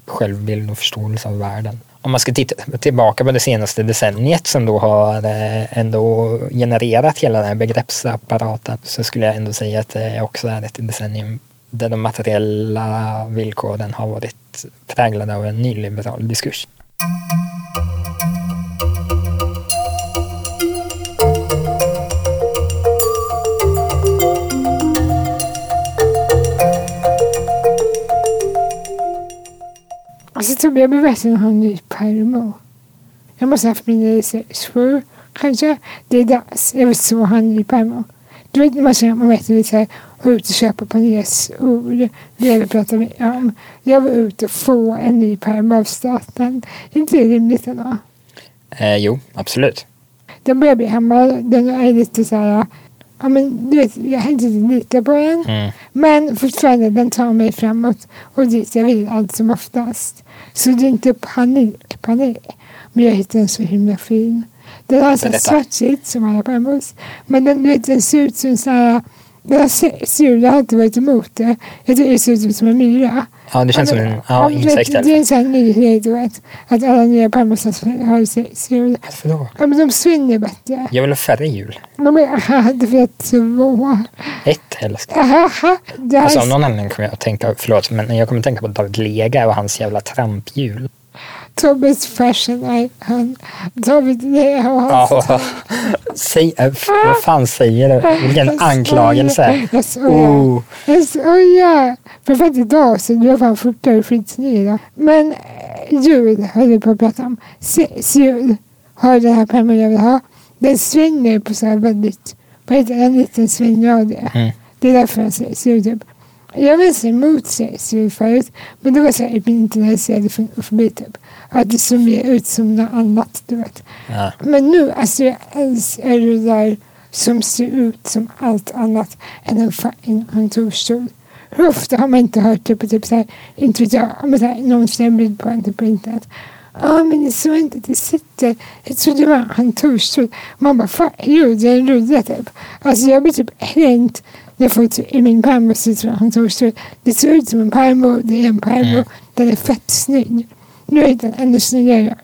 självbild och förståelse av världen. Om man ska titta tillbaka på det senaste decenniet som då har eh, ändå genererat hela den här begreppsapparaten så skulle jag ändå säga att det också är ett decennium där de materiella villkoren har varit präglade av en nyliberal diskurs. Blev verkligen ha en ny permo. Jag måste ha haft min research för kanske. Det är dags. Jag vill så ha en ny permo. Du vet, man känner man vet lite här, ut och köpa på resor. Det vi pratar om. Jag vill ut och få en ny permo av staten. Är inte det rimligt ändå? Eh, jo, absolut. Den börjar bli hemma. Den är lite så här, ja men du vet, jag har inte lita på den. Mm. Men fortfarande, den tar mig framåt och dit jag vill allt som oftast. Så det är inte panik, panik. Men jag hittade den så himla fin. Den har så Berätta. svartvitt som alla pärmos. Men den, du vet, den ser ut som så här... Har se- ser ut, jag har inte varit emot det. Jag tycker det ser ut som en myra. Ja, det känns som en ja, insekt. Det är eller? en sån här ny grej, du vet. Att alla nya pärmosar har se- ser ut. Varför då? Ja, men de svinner bättre. Jag vill ha färre hjul. De är, det vet två. Ett helst. Det här Alltså av någon anledning kommer jag att tänka, förlåt, men jag kommer att tänka på David Lega och hans jävla tramphjul. Tobbes fashion är han. David och hans... Ja, säg, f- vad fan säger du? Vilken anklagelse. Jag skojar. Oh. Jag skojar. För faktiskt idag så du har fan fortare skitsnygg idag. Men eh, jul höll jag på att prata om. Jul har den här pärmen jag vill ha. Den svänger på så här väldigt, det, en liten svängradie. Mm. Det är därför den säger jul typ. Jag var så förut. Men det var så här i min internaliserade förbi typ. Att det såg mer ut som något annat du vet. Ja. Men nu, alltså jag älskar det där som ser ut som allt annat än en fucking kontorsstol. Hur ofta har man inte hört det på typ såhär, inte vet jag, men såhär, någon ser bild på en typ på internet. Ja men det såg inte, det sitter, jag trodde det var en kontorsstol. Man bara, fuck you, det är en rulle typ. Alltså jag blir typ helt, jag får typ, i min som en kontorsstol. Det ser ut som en pärmo, det är en pärmo, Mm. den är fett snygg. Nu är den ännu snyggare.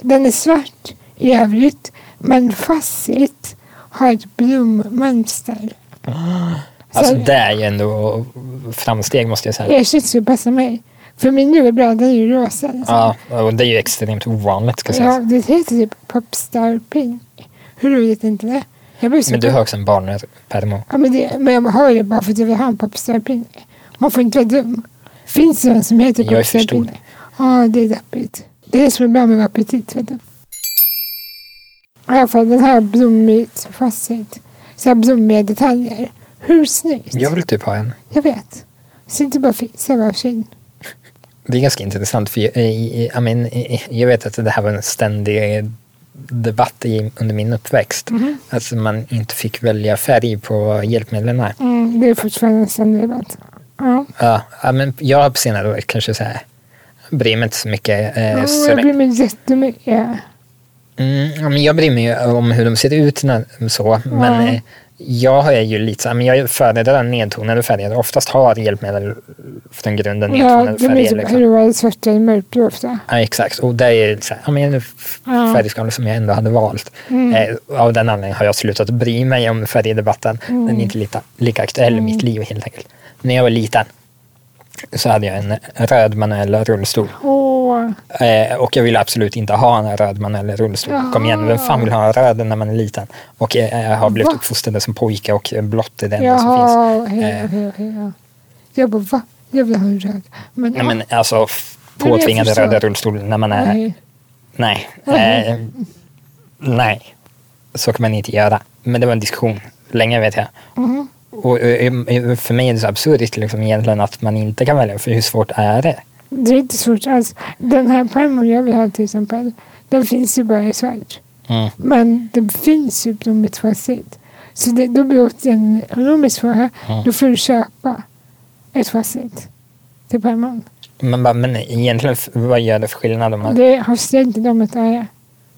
Den är svart i övrigt, men facit har ett blommönster. Alltså Så- det är ju ändå framsteg måste jag säga. Jag känns ju passar mig. För min nu är bra, den är ju rosa. liksom. Ja, och det är ju extremt ovanligt ska ja, sägas. det heter typ Popstar Pink. Hur roligt är inte det? Jag blir så Men du har också en barnpermo. ja, men, det, men jag har det bara för att jag vill ha en Pink. Man får inte vara dum. Finns det en som heter Jag är för stor. Ja, det är deppigt. Det är det som är bra med petit, vet du. I alla fall den här blommigt facit. Så här blommiga detaljer. Hur snyggt? Jag vill typ ha en. Jag vet. Så inte bara fixa varsin. Det är ganska intressant för jag, mean, i- jag vet att det här var en ständig debatt i, under min uppväxt. Mhm. Att man inte fick välja färg på hjälpmedlen. Mm, det är fortfarande en ständig debatt. Ja. Ja, ja, men jag har på senare år kanske så här, bryr mig inte så mycket. Eh, så jag bryr mig jättemycket. Mm, ja, men jag bryr mig ju om hur de ser ut när, så. Men Ja. Jag är ju lite så men jag föredrar nedtonade färger. Oftast har hjälpmedel från grunden Ja, nedtonade de är färger. typ Liksom. gråa, svarta mörkblå ofta. Ja, exakt. Och det är så här, ja, men en Ja. färgskala som jag ändå hade valt. Mm. Eh, av den anledningen har jag slutat bry mig om färgdebatten. Mm. Den är inte lika, lika aktuell i mitt liv helt enkelt. När jag var liten så hade jag en röd manuell rullstol. Eh, och jag ville absolut inte ha en röd manuell rullstol. Kom igen, vem fan vill ha en röd när man är liten? Och eh, jag har blivit uppfostrad som pojke och blått är det enda som finns. jaha, hej, Eh. hej, ja. Jag bara, va? Jag vill ha en röd. Men, Nej, men alltså f- Men jag påtvingade röda rullstol när man är... nej. Nej. Eh, nej. Så kan man inte göra. Men det var en diskussion. Länge vet jag. Mhm. Och eh, eh, för mig är det så absurt liksom, egentligen att man inte kan välja. För hur svårt är det? Det är inte svårt alls. Den här pärmen jag vill ha till exempel, den finns ju bara i svart. Mm. Men det finns ju blommigt facit. Så det, då blir det också en ekonomisk fråga. Ja. Då får du köpa ett facit till. Man bara, men egentligen, vad gör det för skillnad om man... Det har inte de ett öra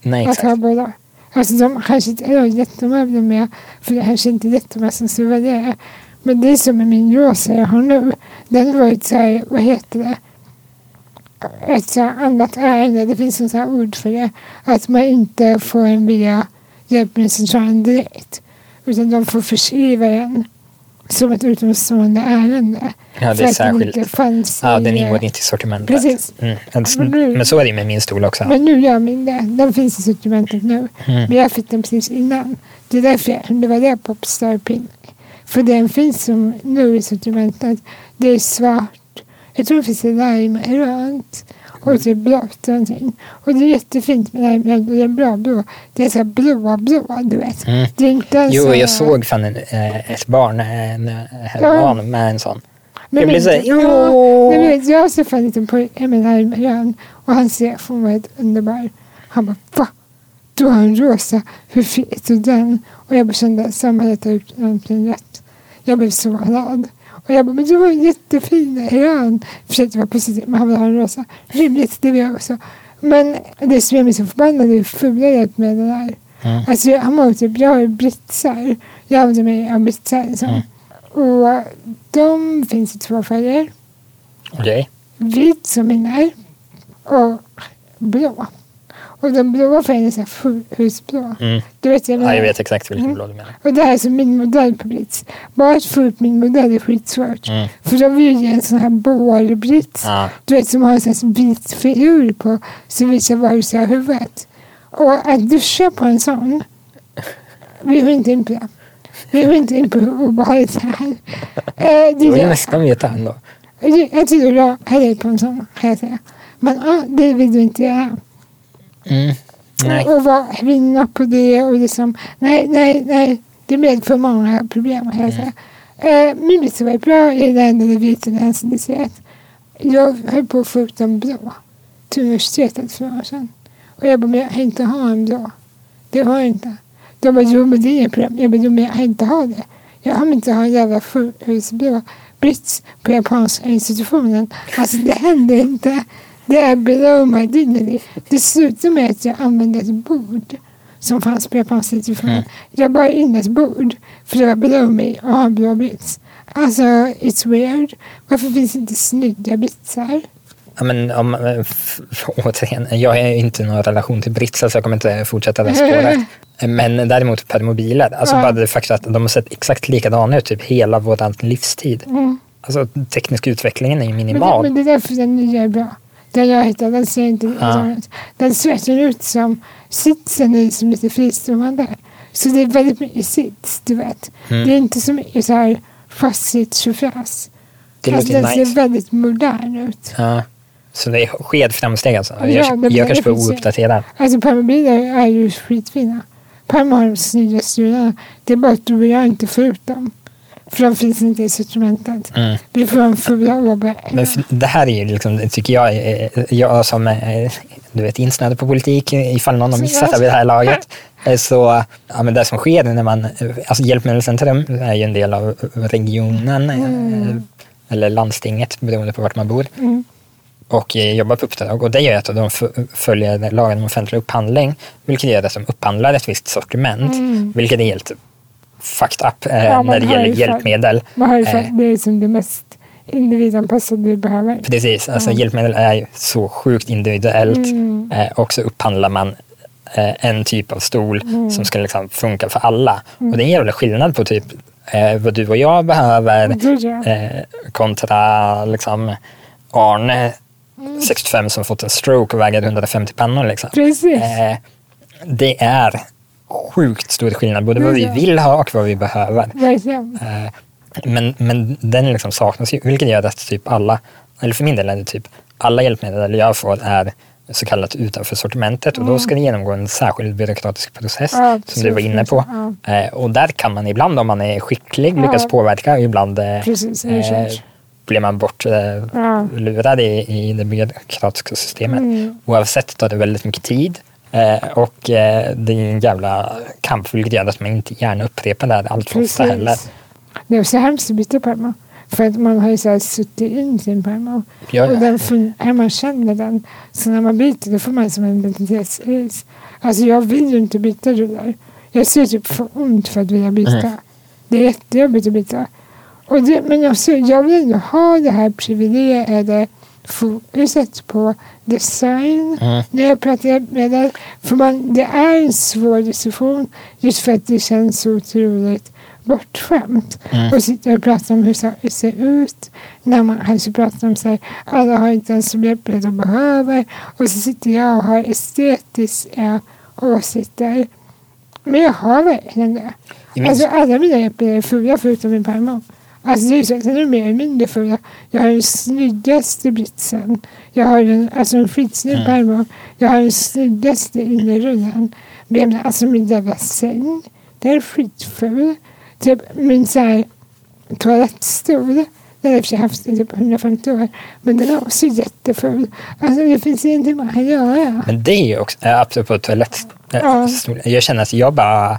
Nej, att ha exakt. båda. Alltså de kanske inte är jättemöbler med, för det kanske inte är jättemånga som välja. Men det är som med min rosa jag har nu. Den var ett så här, vad heter det? Ett annat ärende. Det finns ett ord för det. Att man inte får en via hjälpmedelscentralen direkt. Utan de får förskriva den som ett utomstående ärende. Ja, det är den särskilt. inte fanns Ja, den eh, ingår inte i sortimentet. Precis. Mm. Men nu- Men så är det med min stol också. Men nu gör min det. Den finns i sortimentet nu. Mm. Men jag fick den precis innan. Det är därför jag kunde välja Popstar Pink. För den finns som nu i sortimentet. Det är svart. Jag tror det finns i lime, grönt och typ blått och någonting. Och det är jättefint med lime och det är bra blå. Det är så blåa blå, du vet. Mm. Det är inte en Jo, så- jag såg fan en, eh, ett barn eh, en, eh, häromdagen med en sån. Men jag blev vet så här, du, ja, men jag har träffat en liten pojke med lime grön och hans reaktion var helt underbar. Han bara va? Du har en rosa, hur fet är den? Och jag bara kände samhället har gjort någonting rätt. Jag blev så glad. Och jag bara, men du var en jättefin grön. Försökte vara positiv, men han vill ha en rosa. Rimligt, det vill jag också. Men det som gör mig så förbannad är hur fula hjälpmedel är. Mm. Alltså jag har typ, jag har britsar. Jag använder mig av britsar. Liksom. Mm. Och de finns i två färger. Okej. Vit som min är och blå. Och den blåa färgen är så här fullhusblå. Mm. Du vet jag Ja, jag vet exakt vilken Mm. blå du menar. Och det här är som min modell på Brits. Bara att få upp min modell är skitsvårt. Mm. För de vill ge en sån här bålbrits. Ja. Du vet som har en sån här vit figur på. Som visar var du ska ha huvudet. Och att duscha på en sån. Vi går inte in på det. Vi går inte in på hur obehagligt det är. Eh, Jag det är nästan veta ändå. jag jag tycker jag hellre på en sån kan jag säga. Men ja, det vill du inte göra. Mm. Nej. Och vara kvinna på det och liksom, nej, nej, nej. Det medför många problem jag säga. Eh, min vitsar var bra, är den enda vita länsindiciet. Jag höll på att få ut en blå till universitetet för några år sedan. Och jag bara, men jag kan inte ha en blå. Det har jag inte. De bara, jo men det är inget problem. Jag bara, jo men jag kan inte ha det. Jag har inte ha en jävla fullhusblå brits på japanska institutionen. Alltså det händer inte. Det är my dignity. Det slutar med att jag använde ett bord som fanns på japanska institutionen. Mm. Jag bar in ett bord för det var me och ha en blå brits. Alltså, it's weird. Varför finns det inte snygga britsar? Ja, men om, återigen, jag har ju inte någon relation till Britsa så jag kommer inte fortsätta det spåret. Men däremot permobiler, alltså Ja. bara det faktum att de har sett exakt likadana ut typ hela vår livstid. Mm. Alltså teknisk utvecklingen är ju Men, det, minimal. men det är därför den nya är bra. Den jag hittade, den ser inte Ja. Den ser verkligen ut som sitsen är som lite fristående. Så det är väldigt mycket sits, du vet. Mm. Det är inte så mycket så här fastigt tjofräs. Det Alltså, den nice. ser väldigt modern ut. Ja. Så det är sked framsteg alltså. Ja, Jag, jag kanske ju- ouppdaterad. Alltså permobiler är ju skitfina. Permo har de snyggaste. Det är bara att du och jag inte får ut dem. För de finns inte i sortimentet. Mm. Vi får en fula Åberg. Men för, det här är ju liksom, det tycker jag, är- jag som är du vet, insnöad på politik, ifall någon har missat det vid det här laget. eh, Så ja, men det som sker när man, alltså Hjälpmedelscentrum är ju en del av regionen eh, eller landstinget beroende på vart man bor. Mm. och eh, jobbar på uppdrag. Och det gör att de följer lagen om offentlig upphandling, vilket gör att de upphandlar ett visst sortiment, Mm. vilket är helt fucked up eh, Ja, när det gäller hjälpmedel. Man har ju Eh. för, det är som det mest individanpassade vi behöver. Precis, alltså Mm. hjälpmedel är ju så sjukt individuellt Mm. eh, och så upphandlar man eh, en typ av stol Mm. som ska liksom funka för alla. Och det är en jävla skillnad på typ eh, vad du och jag behöver eh, kontra liksom Arne, Mm. 65 som fått en stroke och väger 150 pannor. Liksom. Precis. Eh, det är sjukt stor skillnad, både vad vi vill ha och vad vi behöver. Eh, men, men den liksom saknas ju, vilket gör att typ alla, eller för min del är det typ alla hjälpmedel jag får är så kallat utanför sortimentet och då ska det genomgå en särskild byråkratisk process Ja, som du var inne på. Ja. Eh, och där kan man ibland om man är skicklig Ja. lyckas påverka och ibland eh, Precis, klart. blir man bort eh, i, i det byråkratiska systemet. Mm. Oavsett tar det väldigt mycket tid Eh, och eh, det är en jävla kamp vilket gör att man inte gärna upprepar det här allt för ofta heller. Det är så hemskt att byta permo. För att man har ju så här suttit in sin permo. Ja, Och ja. den fun- när man känner den. Så när man byter då får man som en identitetskris. Alltså jag vill ju inte byta rullar. Jag ser typ för ont för att vilja byta. Mm. Det är jättejobbigt att byta. Och det, men också, jag vill ändå ha det här privilegierade fokuset på design Mm. när jag pratar hjälpmedel. För man, det är en svår diskussion just för att det känns så otroligt bortskämt. Mm. Och sitta och prata om hur saker ser ut. När man alltså pratar om så här, alla har inte ens hjälpmedel de behöver. Och så sitter jag och har estetiska åsikter. Men jag har verkligen det. Alltså alla mina hjälpmedel är fula förutom min permo. Alltså det är så att den är mer eller mindre fula. Jag har den snyggaste britsen. Jag har en, alltså en skitsnygg Mm. permo. Jag har den snyggaste innerrullen. Men jag menar, alltså min jävla säng. Den är skitful. Typ min så här toalettstol. Den har jag i och haft i typ 150 år. Men den är också jätteful. Alltså det finns ingenting man kan göra. Men det är ju också, äh, apropå toalett, äh, Ja. stol- jag känner att jag bara,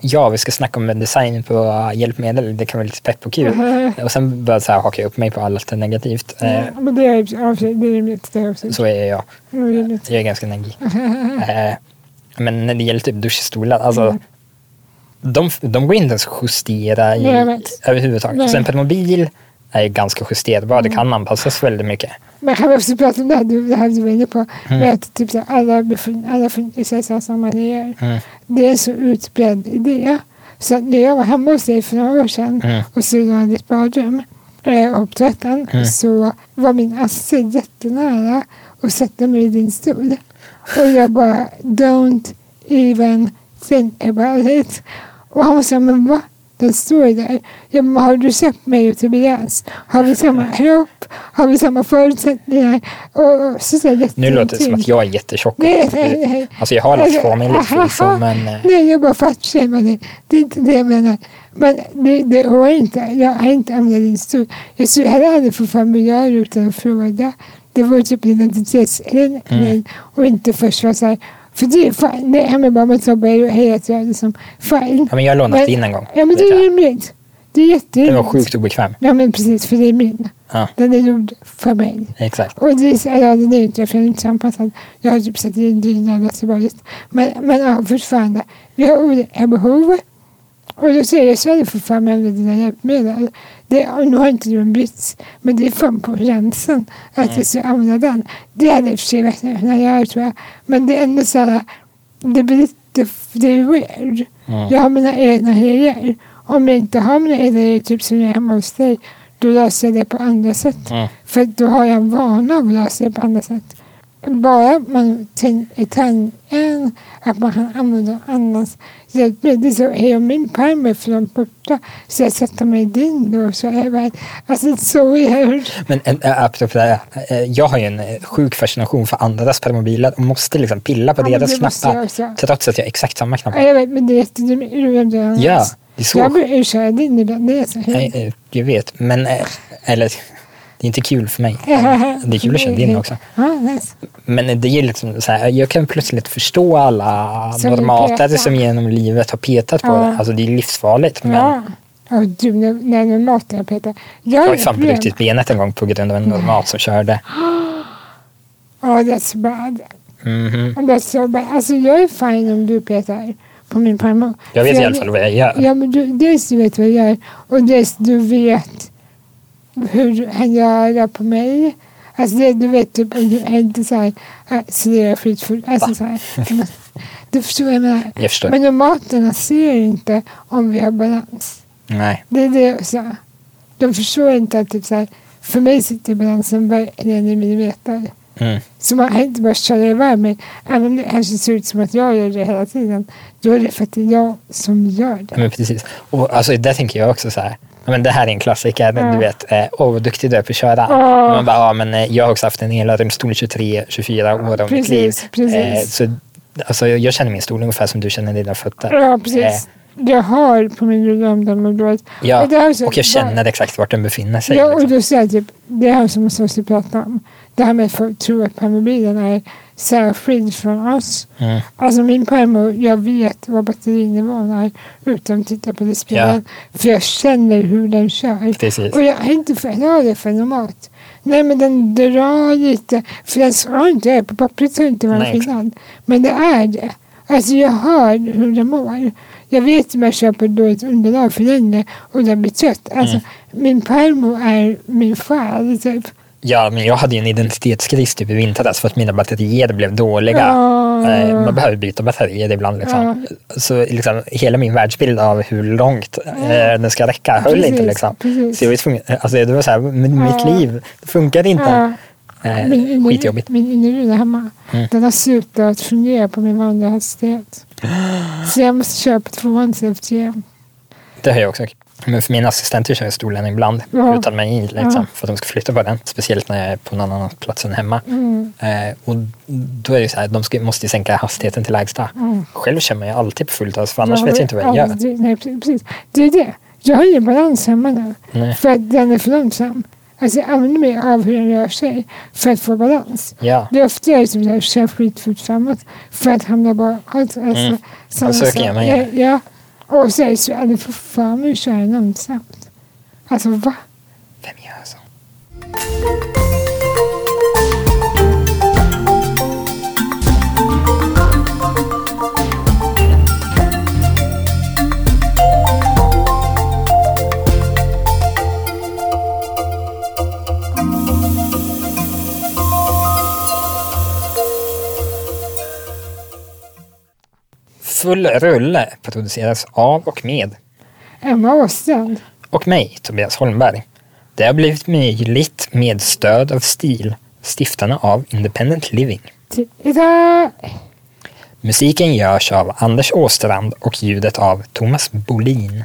ja vi ska snacka om design på hjälpmedel, det kan vara lite pepp och kul. Och sen hakar jag upp mig på allt negativt. Äh, Ja, men det är det är rimligt. Det är. Så är jag. Är. Jag är ganska neggig. Eh, men när det gäller typ duschstolar, alltså Mm. de, de går inte ens att justera i, överhuvudtaget. Nej. Sen mobil är ganska justerbar, det Mm. kan anpassas väldigt mycket. Men kan också prata om det här du, det här du var inne på. Mm. Att typ så alla, alla funkisar har samma idéer. Mm. Det är en så utbredd idé. Så när jag var hemma hos dig för några år sedan Mm. och såg i ditt badrum eh, och toaletten Mm. så var min Astrid jättenära och sätta mig i din stol. Och jag bara don't even think about it. Och han sa men va? Den står där. Ja, har du sett mig och Tobias? Har vi samma kropp? Har vi samma förutsättningar? Och, och så säger Nu låter det som att jag är jättetjock. Nej, nej, nej. Alltså jag har lagt på mig lite förvisso, men eh, Nej, jag bara fattar det. Det är inte det jag menar. Men det, det går inte. Jag har inte använt stol. Jag skulle heller aldrig få det utan att fråga. Det var typ identitetskränkning Mm. och inte först vara så här. För det är fine. Det är med bara man tar bara hej att jag är liksom fine. ja, men jag har lånat Men- in en gång. Ja men det är rimligt. Det är Det jätterimligt. var sjukt obekväm. Ja men precis för det är min. Ja, Den är gjord för mig. exakt. Och det är ja, den är inte, för den är inte så anpassad. Jag har typ satt i en dyna eller så. Men, men ja, fortfarande. Vi har olika behov. Och då säger jag för fan med dina hjälpmedel. Det, och nu har inte du en brits, men det är fan på gränsen att jag ska använda den. Det hade jag i och för sig verkligen kunnat göra tror jag. Men det är ändå så här, det blir lite, det är weird. Mm. Jag har mina egna grejer. Om jag inte har mina egna grejer, typ som jag är hemma hos dig, då löser jag det på andra sätt. Mm. För då har jag en vana att lösa det på andra sätt. Bara man tänker tanken att man kan använda annans hjälpmedel så är jag min pärm är från borta så jag sätter mig i din då så är jag alltså so weird. Men äh, apropå det, jag har ju en sjuk fascination för andras permobiler och måste liksom pilla på Ja, deras knappar. Trots att jag har exakt samma Ja, knappar. jag vet men det är jättedumt. Ja, det är så Jag ju köra din ibland. Det är så Nej, hemskt. eh, jag vet, men eller det är inte kul för mig. Det är kul att köra din också. Men det är liksom så här, jag kan plötsligt förstå alla Som peta. som genom livet har petat på Ja. det. Alltså det är livsfarligt. Men Ja. Ja, du, när, matar Peter. Jag jag har ju fan brutit benet en gång på grund av en normat som körde. Ja, that's bad. Mhm. That's so bad. Alltså jag är fine om du petar på min permo. Jag vet För i alla fall vad jag gör. Ja, men du, dels du vet vad jag gör och dels du vet hur du kan göra på mig. Alltså det, du vet typ inte så här, äh, så det är skitfull. Alltså så här. Du förstår vad jag menar. Jag förstår. Men nomaterna ser inte om vi har balans. Nej. Det är det sa. De förstår inte att typ så här, för mig sitter balansen verkligen i millimeter. Mm. Så man kan inte bara köra iväg mig. Även om det kanske ser ut som att jag gör det hela tiden. Då är det för att det är jag som gör det. men precis. Och alltså, där tänker jag också så här. Men det här är en klassiker, Ja. du vet, eh, åh vad duktig du är på att köra. Ja. Man bara, ja, men eh, jag har också haft en elrumsstol i 23-24 år av mitt liv. Precis, precis. så, alltså, jag känner min stol ungefär som du känner dina fötter. Ja, precis. Jag har på min rullområdet. Ja, Och det jag känner exakt vart den befinner sig. Ja, och liksom. då säger jag typ, det här som måste prata om. Det här med att folk tror att permobilen är särskild från oss. Mm. Alltså min farmor, jag vet vad batterinivån är utan att titta på displayen. För jag känner hur den kör. Precis. Och jag är inte för det för normalt. Nej men den drar lite. För den ska inte göra på pappret så inte vara skillnad. Men det är det. Alltså jag hör hur den mår. Jag vet om jag köper dåligt underlag för den och den blir trött. Alltså Mm. min farmor är min själ typ. Ja, men jag hade ju en identitetskris typ i vintras för att mina batterier blev dåliga. Eh, Man behöver byta batterier ibland. Liksom. Så liksom, hela min världsbild av hur långt eh, den ska räcka höll Precis, inte. Liksom. precis. Så jag var tvungen, alltså, det var så här, mitt liv funkar inte. Eh, Min, skitjobbigt. min inre där hemma, Mm. den har slutat fungera på min vanliga hastighet. Så jag måste köpa tvåan för trean. Det har jag också. Men för mina assistenter kör jag stolen ibland Ja. utan mig liksom, Ja. för att de ska flytta på den. Speciellt när jag är på någon annan plats än hemma. Mm. Eh, och då är det så här, de ska, måste ju sänka hastigheten till lägsta. Mm. Själv man ju alltid på fullt för annars Jag vet jag inte vad jag gör. aldrig- Nej, precis. Det är det. Jag har ingen balans hemma nu. Nej. För att den är för långsam. Alltså jag använder mig av hur den rör sig för att få balans. Ja, Det är ofta jag som jag kör skitfort framåt för att hamna bakåt. Alltså, Mm. samma Och så sak. ja, ja. Och så är det så är det fortfarande att köra långsamt. Alltså va? vem gör så? Full rulle produceras av och med Emma Åstrand. och mig, Tobias Holmberg. Det har blivit möjligt med stöd av STIL, stiftarna av Independent Living. Titta! Musiken görs av Anders Åstrand och ljudet av Thomas Bolin.